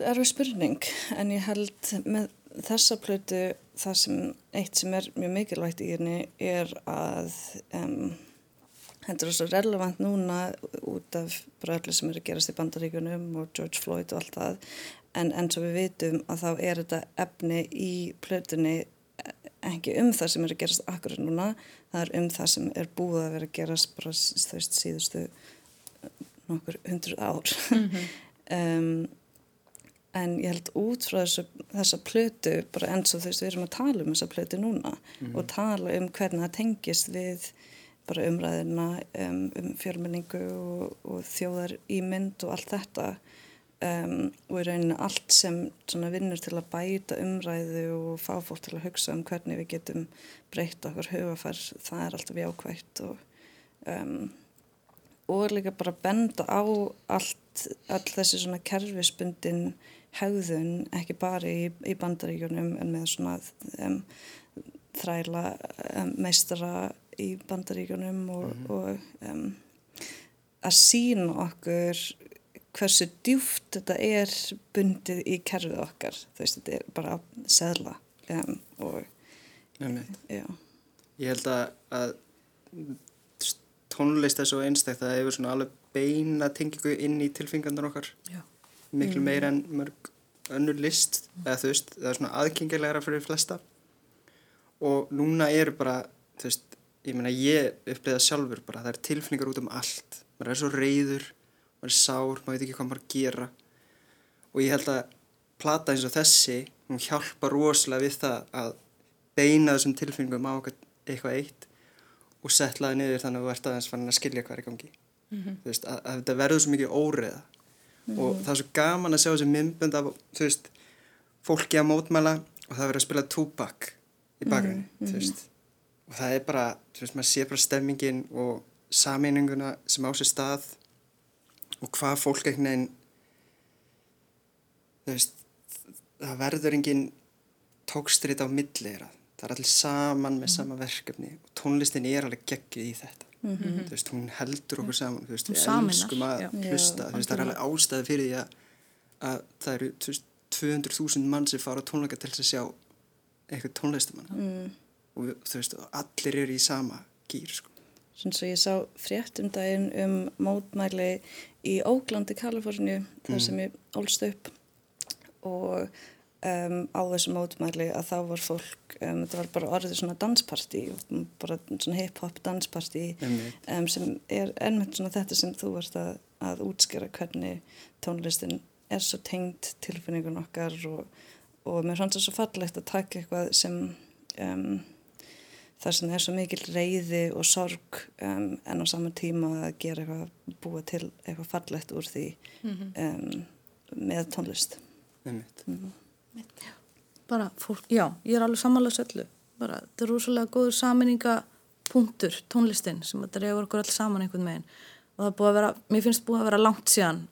erfið spurning en ég held með þessa plötu það sem eitt sem er mjög mikilvægt í henni er að um, þetta er svo relevant núna út af bara öllu sem eru að gerast í bandaríkunum og George Floyd og allt það en eins og við vitum að þá er þetta efni í plötunni ekki um það sem er að gerast akkur núna, það er um það sem er búið að vera að gerast bara þaust síðustu nokkur hundruð ár mm -hmm. um, en ég held út frá þessu, þessa plötu bara eins og þú veist við erum að tala um þessa plötu núna mm -hmm. og tala um hvernig það tengist við bara umræðina um, um fjölmenningu og, og þjóðar ímynd og allt þetta um, og í rauninu allt sem vinnur til að bæta umræðu og fá fólk til að hugsa um hvernig við getum breytt okkur hugafær það er alltaf jákvægt og um, og líka bara benda á allt, all þessi svona kerfispundin hegðun, ekki bara í, í bandaríkjunum en með svona um, þræla um, meistara í bandaríkjunum og, mm -hmm. og um, að sína okkur hversu djúft þetta er bundið í kerfið okkar þú veist, þetta er bara að segla og. Ég held að, að tónlist er svo einstakta að það hefur svona alveg beina tengingu inn í tilfingarnar okkar Já. Miklu meira en mörg önnur list eða þú veist, það er svona aðgengilegra fyrir flesta. Og núna eru bara, þú veist ég meina ég uppliða sjálfur bara það er tilfinningar út um allt. Maður er svo reyður, maður er sár, maður veit ekki hvað maður gera. Og ég held að plata eins og þessi hún hjálpa rosalega við það að beina þessum tilfinningum á eitthvað eitt og setlaði niður þannig að þú ert aðeins fann að skilja hvað er í gangi. Mm -hmm. veist, að, að þetta verður svo mikið óreða mm -hmm. og það er svo gaman að sjá þessi myndbönd af veist, fólki að mótmæla og það verður að spila túbak í bakgrunni mm -hmm. og það er bara, maður sé bara stemmingin og samininguna sem á sér stað og hvað fólk einhvern veginn það verður enginn tókstrít á millirað það er allir saman með mm. sama verkefni og tónlistin er alveg geggið í þetta mm -hmm. þú veist, hún heldur okkur saman þú veist, við elskum að hlusta þú veist, það er alveg ástæði fyrir því að, að það eru, þú veist, 200.000 mann sem fara á tónleika til þess að sjá eitthvað tónlistamann mm. og þú veist, allir eru í sama gýr, sko. Svona svo ég sá frétt um daginn um mótmæli í Óglandi, Kaliforníu, þar mm. sem ég ólst upp. Og Um, á þessu mótmæli að þá var fólk, um, þetta var bara orðið svona dansparti, bara svona hip-hop dansparti um, sem er ennmett svona þetta sem þú varst að, að útskjara hvernig tónlistin er svo tengt tilfinningun okkar og, og mér fannst það svo fallegt að taka eitthvað sem þar sem er svo mikil reyði og sorg en á saman tíma að gera eitthvað, búa til eitthvað fallegt úr því mm -hmm. með tónlist. Ennmett. Mm -hmm bara fólk, já, ég er alveg samanlega söllu bara, þetta er rosalega góður saminningapunktur, tónlistin sem þetta reyður okkur alls saman einhvern veginn. Og það búið að vera, mér finnst búið að vera langt síðan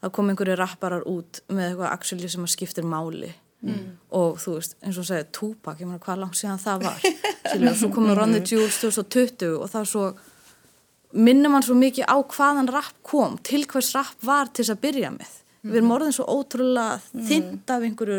það kom einhverju rapparar út með eitthvað actually sem að skiptir máli. Mm. og þú veist, eins og segja Tupac, ég meina hvað langt síðan það var? Og svo komur Run the Jewels 2020 og það svo minnum hann svo mikið á hvaðan rapp kom til hvers rapp var til þess að byrja með. Við erum mm. orðin svo ótrúlega mm. þynd af einhverju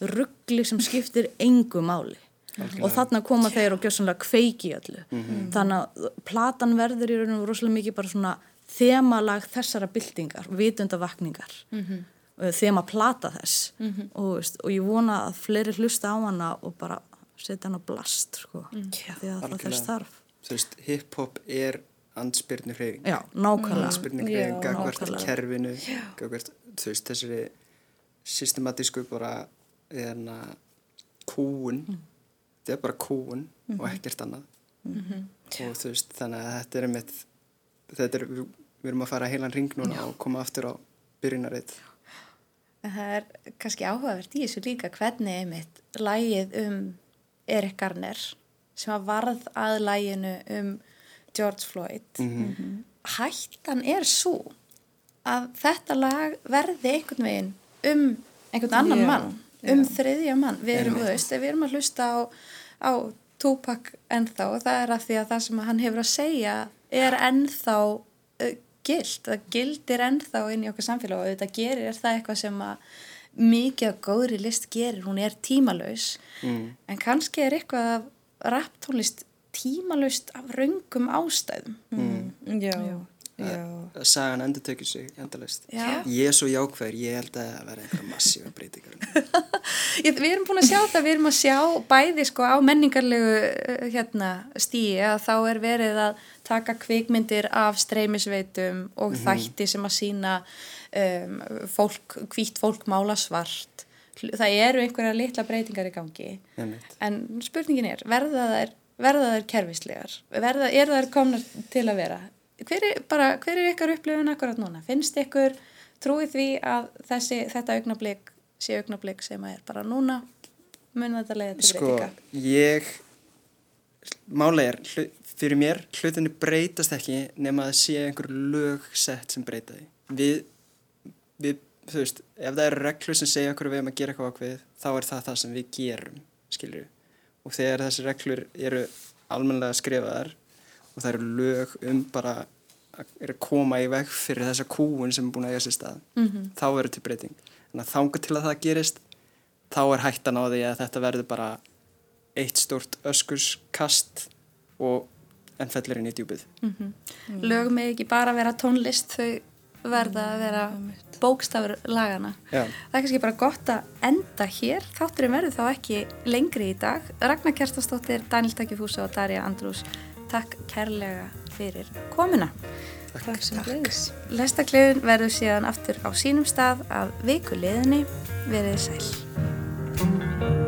ruggli sem skiptir engu máli. Alkjörlega. og þarna koma þeir og svona kveiki öllu. Mm -hmm. þannig að platan verður í rauninu rosalega mikið bara svona þemalag þessara byltingar og vitundavakningar mm -hmm. þema plata þess. Mm -hmm. og, veist, og ég vona að fleiri hlusta á hana og bara setja hana blast sko, mm. því að það þess þarf. Hip-hop er ansbyrnu hreyfing Já, nákvæmlega. Ansbyrnu hreyfing, gagvert kerfinu gagvert, þú veist, þessari systematísku bara eðna kúun mm. þetta er bara kúun mm -hmm. og ekkert annað -hmm. og þú veist þannig að þetta er einmitt þetta er, við, við erum að fara heilan ring núna Já. og koma aftur á byrjunarrið Það er kannski áhugavert í þessu líka hvernig einmitt lægið um Erik Garner sem að varð að læginu um George Floyd mm -hmm. hættan er svo að þetta lag verði einhvern veginn um einhvern annan yeah. mann um þriðja mann. Við erum, veist, við erum að hlusta á, á Tupac ennþá og það er að því að það sem hann hefur að segja er ennþá uh, gild, það gildir ennþá inn í okkar samfélag og auðvitað gerir er það eitthvað sem að mikið af góðri list gerir, hún er tímalauðs mm. en kannski er eitthvað af rapptónlist tímalauðst af raungum ástæðum. Mm. Já, já að sagan endur tökir sig endalist ég er svo jákvæður, ég held að það verði einhverja massífa breytingar *laughs* Við erum búin að sjá það, við erum að sjá bæði sko á menningarlegu eh, hérna, stíi að þá er verið að taka kvikmyndir af streymisveitum og mm -hmm. þætti sem að sína um, fólk, hvítt fólk mála svart. Það eru einhverja litla breytingar í gangi. En spurningin er, verða það er verða þær kerfislegar, verða, er þær komna til að vera hver er, bara, hver er ykkar upplifun akkurat núna? Finnst ykkur trúið því að þessi, þetta augnablík sé augnablík sem er bara núna mun þetta leiða til sko, breytinga? Sko, ég málega er, fyrir mér hlutinni breytast ekki nema að sé einhver lögsett sem breyta því við, við, þú veist ef það eru reglur sem segja okkur við erum að gera eitthvað ákveð þá er það það sem við gerum skilju, og þegar þessi reglur eru almenlega skrifaðar og það eru lög um bara að koma í veg fyrir þessa kúun sem er búin að eiga sér stað mm -hmm. þá verður til breyting þannig að þángu til að það gerist þá er hættan á því að þetta verður bara eitt stort öskurskast og enn fellir inn í djúpið mm -hmm. mm. Lög með ekki bara vera tónlist þau verða að vera bókstafur lagana Já. það er kannski bara gott að enda hér þátturinn verður þá ekki lengri í dag Ragnar Kerstastóttir, Daniel Takkifúsa og Darja Andrús Takk kærlega fyrir komuna. Takk, takk. takk. Lestaklefin verður síðan aftur á sínum stað af viku liðinni. Verðið sæl.